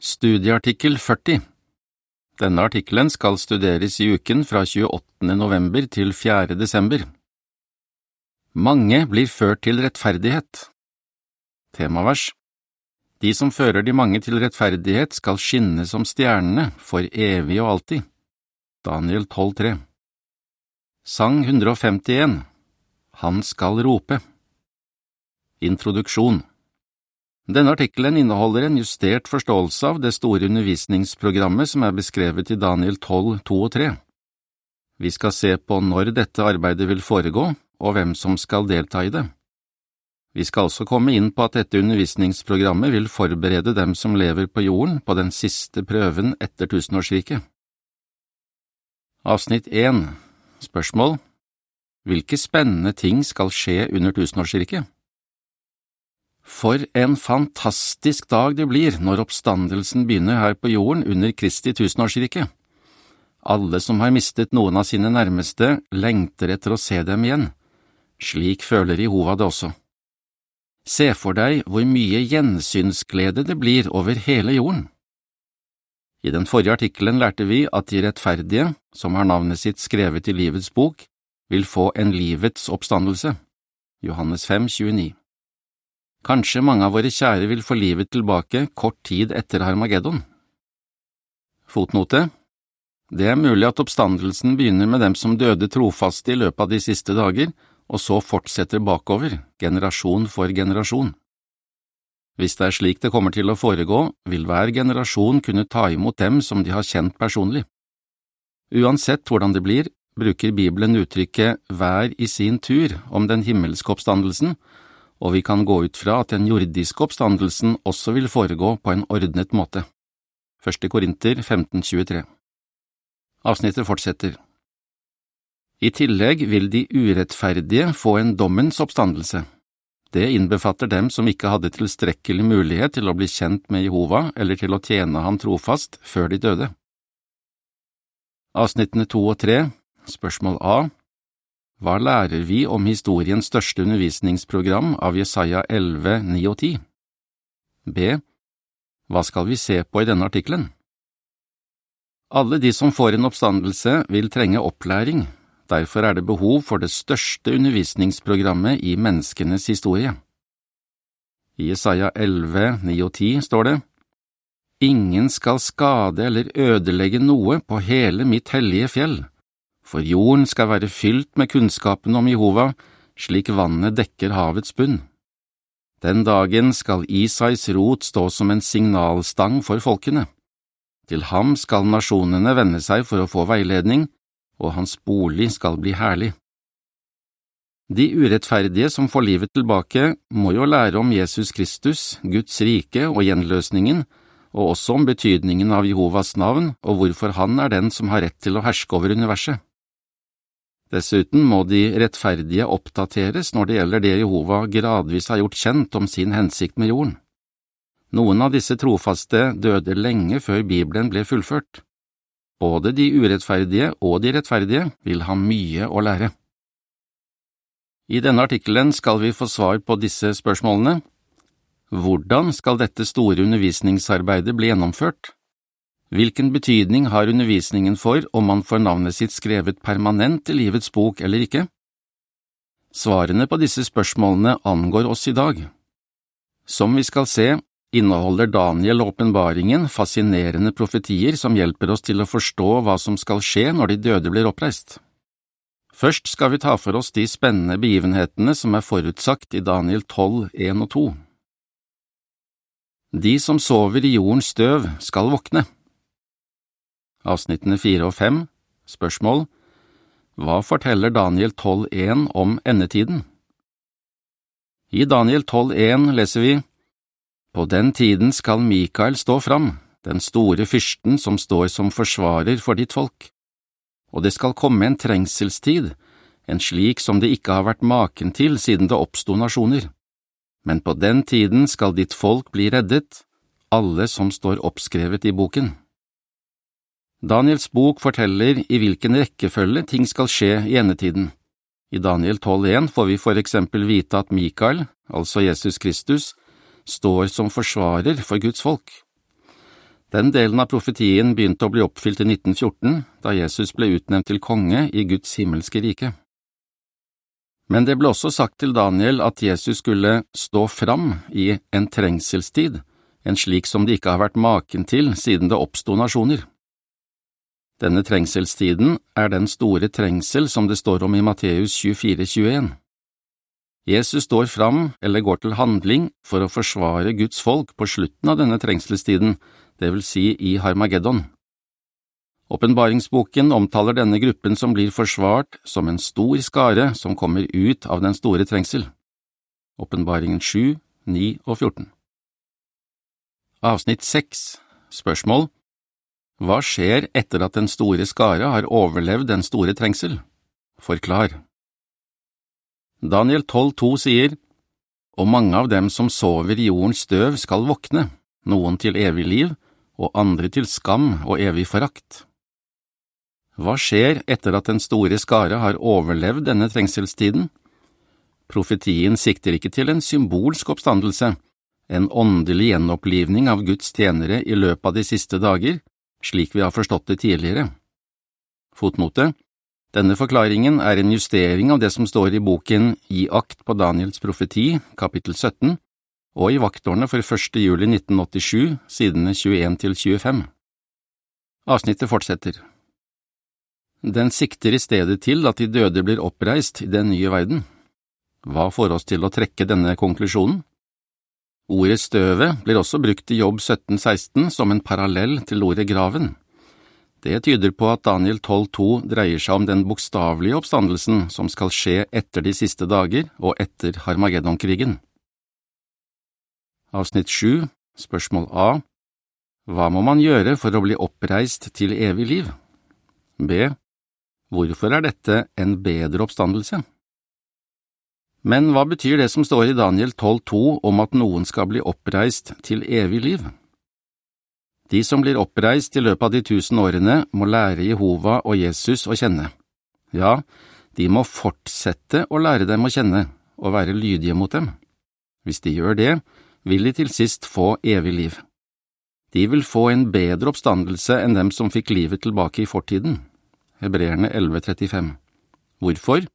Studieartikkel 40 Denne artikkelen skal studeres i uken fra 28. november til 4. desember. Mange blir ført til rettferdighet. Temavers De som fører de mange til rettferdighet skal skinne som stjernene for evig og alltid. Daniel 12,3 Sang 151 Han skal rope Introduksjon denne artikkelen inneholder en justert forståelse av det store undervisningsprogrammet som er beskrevet i Daniel 12, 2 og 3. Vi skal se på når dette arbeidet vil foregå, og hvem som skal delta i det. Vi skal også komme inn på at dette undervisningsprogrammet vil forberede dem som lever på jorden på den siste prøven etter tusenårsriket. Avsnitt 1 Spørsmål Hvilke spennende ting skal skje under tusenårsriket? For en fantastisk dag det blir når oppstandelsen begynner her på jorden under Kristi tusenårsrike. Alle som har mistet noen av sine nærmeste, lengter etter å se dem igjen. Slik føler Jehova det også. Se for deg hvor mye gjensynsglede det blir over hele jorden. I den forrige artikkelen lærte vi at de rettferdige, som har navnet sitt skrevet i Livets bok, vil få en livets oppstandelse. Johannes 5, 29. Kanskje mange av våre kjære vil få livet tilbake kort tid etter Harmageddon. Fotnote Det er mulig at oppstandelsen begynner med dem som døde trofaste i løpet av de siste dager, og så fortsetter bakover, generasjon for generasjon. Hvis det er slik det kommer til å foregå, vil hver generasjon kunne ta imot dem som de har kjent personlig. Uansett hvordan det blir, bruker Bibelen uttrykket hver i sin tur om den himmelske oppstandelsen, og vi kan gå ut fra at den jordiske oppstandelsen også vil foregå på en ordnet måte. Første Korinter 1523 Avsnittet fortsetter. I tillegg vil de urettferdige få en dommens oppstandelse. Det innbefatter dem som ikke hadde tilstrekkelig mulighet til å bli kjent med Jehova eller til å tjene ham trofast før de døde. Avsnittene to og tre, spørsmål A, hva lærer vi om historiens største undervisningsprogram av Jesaja 11, 9 og 10? B. Hva skal vi se på i denne artikkelen? Alle de som får en oppstandelse, vil trenge opplæring, derfor er det behov for det største undervisningsprogrammet i menneskenes historie. I Jesaja 11, 9 og 10 står det, Ingen skal skade eller ødelegge noe på hele mitt hellige fjell for jorden skal være fylt med kunnskapen om Jehova, slik vannet dekker havets bunn. Den dagen skal Isais rot stå som en signalstang for folkene. Til ham skal nasjonene vende seg for å få veiledning, og hans bolig skal bli herlig. De urettferdige som får livet tilbake, må jo lære om Jesus Kristus, Guds rike og gjenløsningen, og også om betydningen av Jehovas navn og hvorfor han er den som har rett til å herske over universet. Dessuten må de rettferdige oppdateres når det gjelder det Jehova gradvis har gjort kjent om sin hensikt med jorden. Noen av disse trofaste døde lenge før Bibelen ble fullført. Både de urettferdige og de rettferdige vil ha mye å lære. I denne artikkelen skal vi få svar på disse spørsmålene. Hvordan skal dette store undervisningsarbeidet bli gjennomført? Hvilken betydning har undervisningen for om man får navnet sitt skrevet permanent i livets bok eller ikke? Svarene på disse spørsmålene angår oss i dag. Som vi skal se, inneholder Daniel åpenbaringen fascinerende profetier som hjelper oss til å forstå hva som skal skje når de døde blir oppreist. Først skal vi ta for oss de spennende begivenhetene som er forutsagt i Daniel 12, 1 og 2. De som sover i jordens støv, skal våkne. Avsnittene fire og fem Spørsmål Hva forteller Daniel 12.1 om endetiden? I Daniel 12.1 leser vi På den tiden skal Mikael stå fram, den store fyrsten som står som forsvarer for ditt folk. Og det skal komme en trengselstid, en slik som det ikke har vært maken til siden det oppsto nasjoner. Men på den tiden skal ditt folk bli reddet, alle som står oppskrevet i boken. Daniels bok forteller i hvilken rekkefølge ting skal skje i endetiden. I Daniel 12,1 får vi for eksempel vite at Mikael, altså Jesus Kristus, står som forsvarer for Guds folk. Den delen av profetien begynte å bli oppfylt i 1914, da Jesus ble utnevnt til konge i Guds himmelske rike. Men det ble også sagt til Daniel at Jesus skulle stå fram i en trengselstid, en slik som det ikke har vært maken til siden det oppsto nasjoner. Denne trengselstiden er den store trengsel som det står om i Matteus 24, 21. Jesus står fram eller går til handling for å forsvare Guds folk på slutten av denne trengselstiden, det vil si i Harmageddon. Åpenbaringsboken omtaler denne gruppen som blir forsvart, som en stor skare som kommer ut av den store trengsel. Åpenbaringen 7, 9 og 14 Avsnitt 6 Spørsmål Hva skjer etter at den store skare har overlevd den store trengsel? Forklar. Daniel 12,2 sier, Og mange av dem som sover i jordens støv skal våkne, noen til evig liv og andre til skam og evig forakt. Hva skjer etter at den store skare har overlevd denne trengselstiden? Profetien sikter ikke til en symbolsk oppstandelse, en åndelig gjenopplivning av Guds tjenere i løpet av de siste dager, slik vi har forstått det tidligere. Fotnote Denne forklaringen er en justering av det som står i boken Gi akt på Daniels profeti, kapittel 17, og i vaktårene for 1. juli 1987, sidene 21 til 25. Avsnittet fortsetter. Den sikter i stedet til at de døde blir oppreist i den nye verden. Hva får oss til å trekke denne konklusjonen? Ordet støvet blir også brukt i Jobb 1716 som en parallell til ordet graven. Det tyder på at Daniel 12,2 dreier seg om den bokstavelige oppstandelsen som skal skje etter de siste dager og etter Harmageddon-krigen. Avsnitt 7, spørsmål A Hva må man gjøre for å bli oppreist til evig liv? B. Hvorfor er dette en bedre oppstandelse? Men hva betyr det som står i Daniel 12,2 om at noen skal bli oppreist til evig liv? De som blir oppreist i løpet av de tusen årene, må lære Jehova og Jesus å kjenne. Ja, de må fortsette å lære dem å kjenne og være lydige mot dem. Hvis de gjør det, vil de til sist få evig liv. De vil få en bedre oppstandelse enn dem som fikk livet tilbake i fortiden. Hebreerne 11.35. Hvorfor?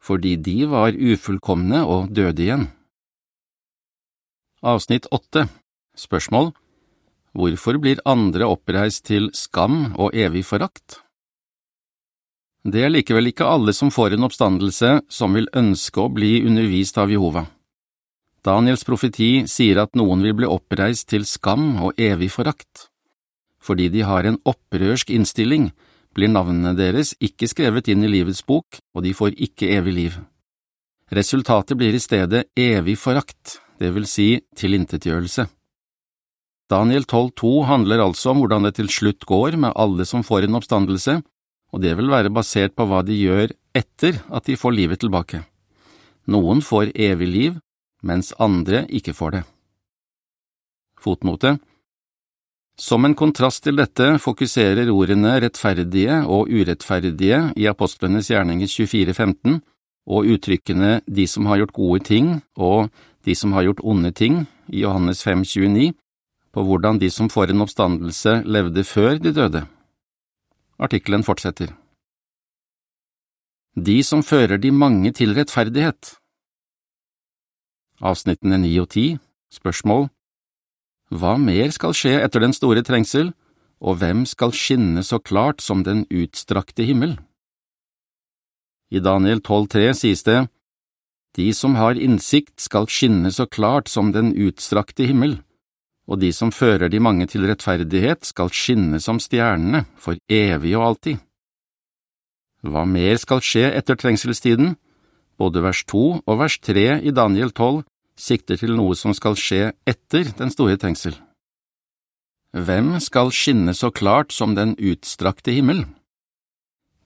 Fordi de var ufullkomne og døde igjen. Avsnitt 8 Spørsmål Hvorfor blir andre oppreist til skam og evig forakt? Det er likevel ikke alle som får en oppstandelse som vil ønske å bli undervist av Jehova. Daniels profeti sier at noen vil bli oppreist til skam og evig forakt. Fordi de har en opprørsk innstilling, blir navnene deres ikke skrevet inn i livets bok, og de får ikke evig liv. Resultatet blir i stedet evig forakt, det vil si tilintetgjørelse. Daniel 12,2 handler altså om hvordan det til slutt går med alle som får en oppstandelse, og det vil være basert på hva de gjør etter at de får livet tilbake. Noen får evig liv, mens andre ikke får det. Fotnote som en kontrast til dette fokuserer ordene rettferdige og urettferdige i apostlenes gjerninger 24.15 og uttrykkene de som har gjort gode ting og de som har gjort onde ting i Johannes 5.29 på hvordan de som får en oppstandelse levde før de døde. Artikkelen fortsetter. De som fører de mange til rettferdighet Avsnittene 9 og 10 Spørsmål hva mer skal skje etter den store trengsel, og hvem skal skinne så klart som den utstrakte himmel? I Daniel 12,3 sies det, De som har innsikt skal skinne så klart som den utstrakte himmel, og de som fører de mange til rettferdighet skal skinne som stjernene for evig og alltid. Hva mer skal skje etter trengselstiden? Både vers 2 og vers 3 i Daniel 12 sikter til noe som skal skje etter den store trengsel. Hvem skal skinne så klart som den utstrakte himmel?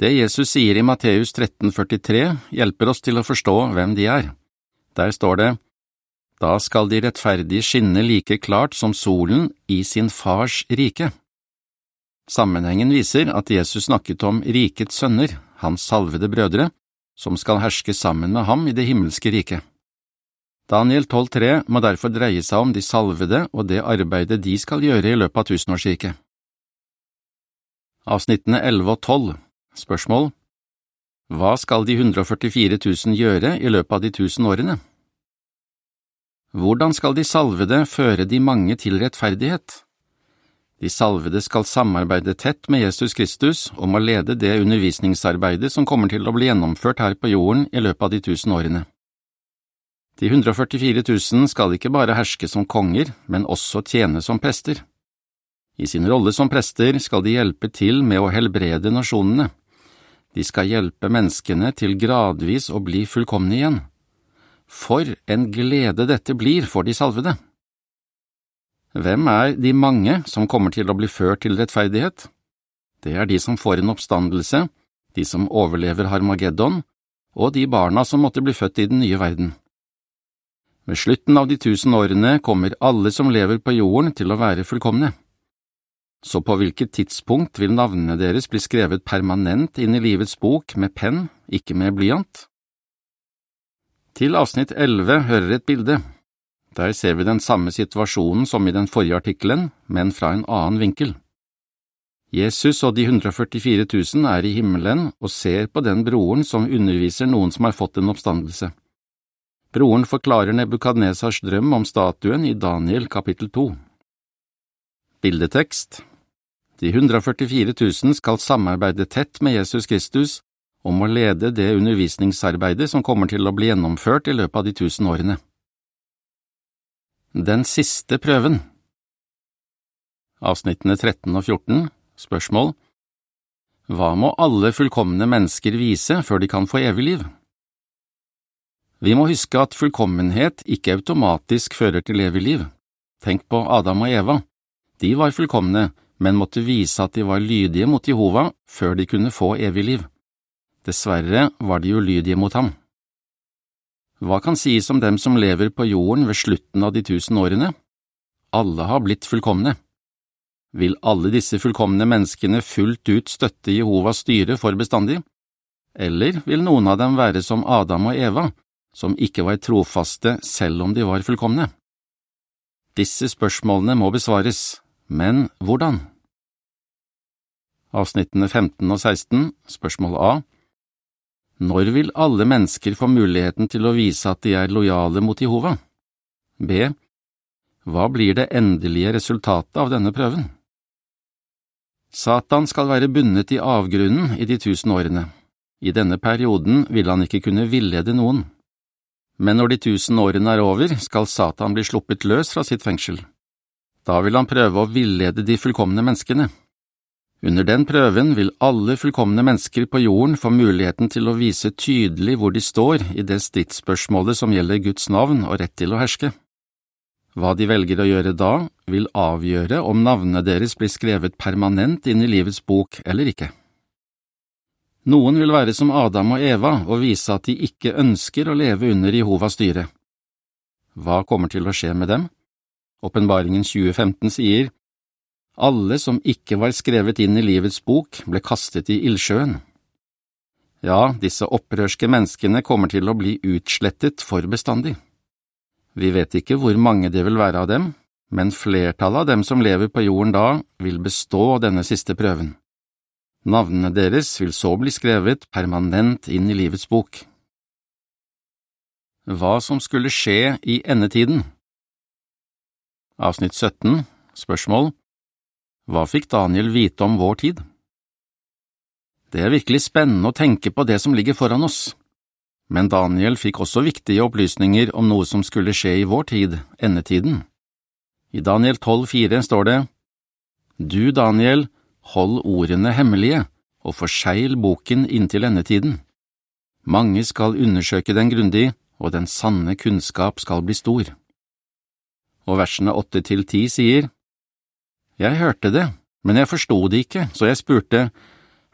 Det Jesus sier i Matteus 13,43 hjelper oss til å forstå hvem de er. Der står det, Da skal de rettferdige skinne like klart som solen i sin fars rike. Sammenhengen viser at Jesus snakket om rikets sønner, hans salvede brødre, som skal herske sammen med ham i det himmelske riket. Daniel 12,3 må derfor dreie seg om de salvede og det arbeidet de skal gjøre i løpet av tusenårsriket. Avsnittene 11 og 12 Spørsmål Hva skal de 144 000 gjøre i løpet av de tusen årene? Hvordan skal de salvede føre de mange til rettferdighet? De salvede skal samarbeide tett med Jesus Kristus om å lede det undervisningsarbeidet som kommer til å bli gjennomført her på jorden i løpet av de tusen årene. De 144 000 skal ikke bare herske som konger, men også tjene som prester. I sin rolle som prester skal de hjelpe til med å helbrede nasjonene. De skal hjelpe menneskene til gradvis å bli fullkomne igjen. For en glede dette blir for de salvede! Hvem er de mange som kommer til å bli ført til rettferdighet? Det er de som får en oppstandelse, de som overlever Harmageddon, og de barna som måtte bli født i den nye verden. Ved slutten av de tusen årene kommer alle som lever på jorden til å være fullkomne. Så på hvilket tidspunkt vil navnene deres bli skrevet permanent inn i livets bok med penn, ikke med blyant? Til avsnitt elleve hører et bilde. Der ser vi den samme situasjonen som i den forrige artikkelen, men fra en annen vinkel. Jesus og de 144 000 er i himmelen og ser på den broren som underviser noen som har fått en oppstandelse. Broren forklarer Nebukadnesars drøm om statuen i Daniel kapittel 2. Bildetekst De 144 000 skal samarbeide tett med Jesus Kristus om å lede det undervisningsarbeidet som kommer til å bli gjennomført i løpet av de tusen årene. Den siste prøven Avsnittene 13 og 14 Spørsmål Hva må alle fullkomne mennesker vise før de kan få evig liv? Vi må huske at fullkommenhet ikke automatisk fører til evig liv. Tenk på Adam og Eva. De var fullkomne, men måtte vise at de var lydige mot Jehova før de kunne få evig liv. Dessverre var de ulydige mot ham. Hva kan sies om dem som lever på jorden ved slutten av de tusen årene? Alle har blitt fullkomne. Vil alle disse fullkomne menneskene fullt ut støtte Jehovas styre for bestandig? Eller vil noen av dem være som Adam og Eva, som ikke var trofaste selv om de var fullkomne? Disse spørsmålene må besvares, men hvordan? Avsnittene 15 og 16, spørsmål A Når vil alle mennesker få muligheten til å vise at de er lojale mot Jehova? B. Hva blir det endelige resultatet av denne prøven? Satan skal være bundet i avgrunnen i de tusen årene. I denne perioden vil han ikke kunne villede noen. Men når de tusen årene er over, skal Satan bli sluppet løs fra sitt fengsel. Da vil han prøve å villede de fullkomne menneskene. Under den prøven vil alle fullkomne mennesker på jorden få muligheten til å vise tydelig hvor de står i det stridsspørsmålet som gjelder Guds navn og rett til å herske. Hva de velger å gjøre da, vil avgjøre om navnene deres blir skrevet permanent inn i livets bok eller ikke. Noen vil være som Adam og Eva og vise at de ikke ønsker å leve under Jehovas styre. Hva kommer til å skje med dem? Åpenbaringen 2015 sier, Alle som ikke var skrevet inn i livets bok, ble kastet i ildsjøen. Ja, disse opprørske menneskene kommer til å bli utslettet for bestandig. Vi vet ikke hvor mange det vil være av dem, men flertallet av dem som lever på jorden da, vil bestå denne siste prøven. Navnene deres vil så bli skrevet permanent inn i livets bok. Hva som skulle skje i endetiden Avsnitt 17 Spørsmål Hva fikk Daniel vite om vår tid? Det er virkelig spennende å tenke på det som ligger foran oss, men Daniel fikk også viktige opplysninger om noe som skulle skje i vår tid, endetiden. I Daniel 12,4 står det, Du, Daniel, Hold ordene hemmelige, og forsegl boken inntil endetiden. Mange skal undersøke den grundig, og den sanne kunnskap skal bli stor. Og versene åtte til ti sier, Jeg hørte det, men jeg forsto det ikke, så jeg spurte,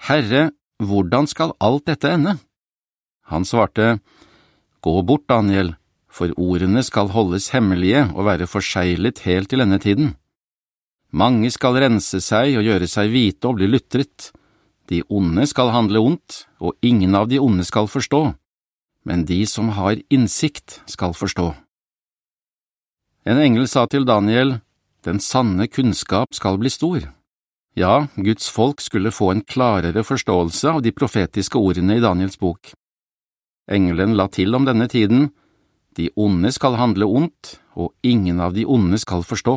Herre, hvordan skal alt dette ende? Han svarte, Gå bort, Daniel, for ordene skal holdes hemmelige og være forseglet helt til endetiden. Mange skal rense seg og gjøre seg hvite og bli lutret. De onde skal handle ondt, og ingen av de onde skal forstå, men de som har innsikt skal forstå. En engel sa til Daniel, Den sanne kunnskap skal bli stor. Ja, Guds folk skulle få en klarere forståelse av de profetiske ordene i Daniels bok. Engelen la til om denne tiden, De onde skal handle ondt, og ingen av de onde skal forstå.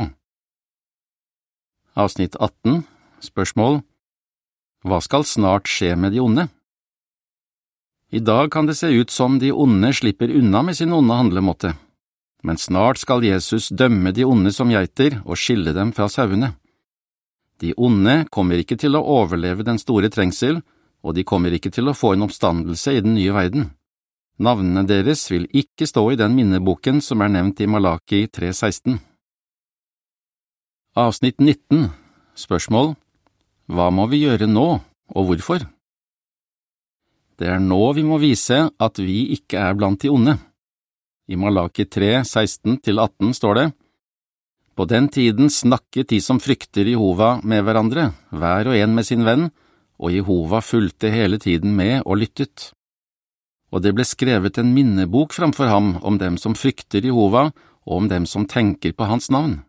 Avsnitt 18 Spørsmål Hva skal snart skje med de onde? I dag kan det se ut som de onde slipper unna med sin onde handlemåte, men snart skal Jesus dømme de onde som geiter og skille dem fra sauene. De onde kommer ikke til å overleve den store trengsel, og de kommer ikke til å få en oppstandelse i den nye verden. Navnene deres vil ikke stå i den minneboken som er nevnt i Malaki 3.16. Avsnitt 19 Spørsmål Hva må vi gjøre nå, og hvorfor? Det er nå vi må vise at vi ikke er blant de onde. I Malaki 3, 16–18 står det, På den tiden snakket de som frykter Jehova med hverandre, hver og en med sin venn, og Jehova fulgte hele tiden med og lyttet. Og det ble skrevet en minnebok framfor ham om dem som frykter Jehova og om dem som tenker på hans navn.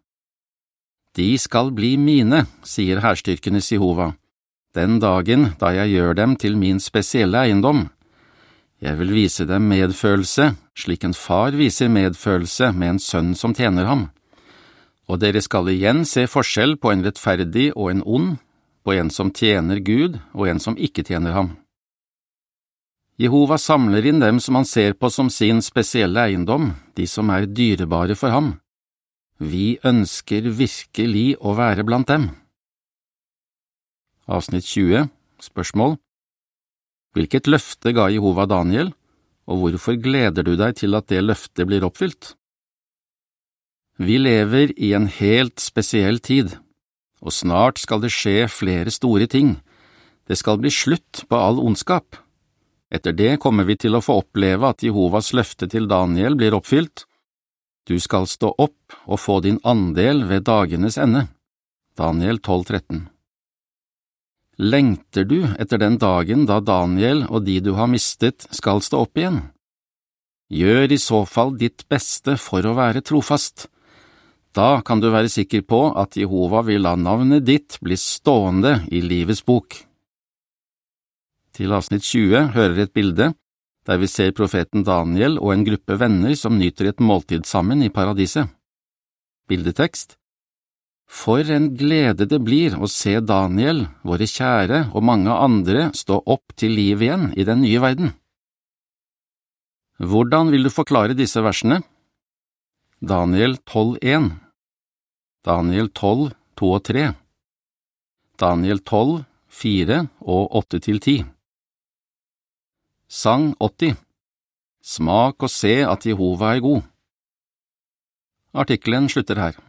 De skal bli mine, sier hærstyrkenes Jehova den dagen da jeg gjør dem til min spesielle eiendom. Jeg vil vise dem medfølelse, slik en far viser medfølelse med en sønn som tjener ham. Og dere skal igjen se forskjell på en rettferdig og en ond, på en som tjener Gud og en som ikke tjener ham. Jehova samler inn dem som han ser på som sin spesielle eiendom, de som er dyrebare for ham. Vi ønsker virkelig å være blant dem. Avsnitt 20 Spørsmål Hvilket løfte ga Jehova Daniel, og hvorfor gleder du deg til at det løftet blir oppfylt? Vi lever i en helt spesiell tid, og snart skal det skje flere store ting. Det skal bli slutt på all ondskap. Etter det kommer vi til å få oppleve at Jehovas løfte til Daniel blir oppfylt. Du skal stå opp og få din andel ved dagenes ende. Daniel 12, 13. Lengter du etter den dagen da Daniel og de du har mistet, skal stå opp igjen? Gjør i så fall ditt beste for å være trofast. Da kan du være sikker på at Jehova vil la navnet ditt bli stående i livets bok. Til avsnitt 20 hører et bilde der vi ser profeten Daniel og en gruppe venner som nyter et måltid sammen i paradiset. Bildetekst for en glede det blir å se Daniel, våre kjære og mange andre stå opp til liv igjen i den nye verden. Hvordan vil du forklare disse versene? Daniel 12,1 Daniel 12, 2 og 3 Daniel 12, 4 og 8 til 10 Sang 80 Smak og se at Jehova er god Artikkelen slutter her.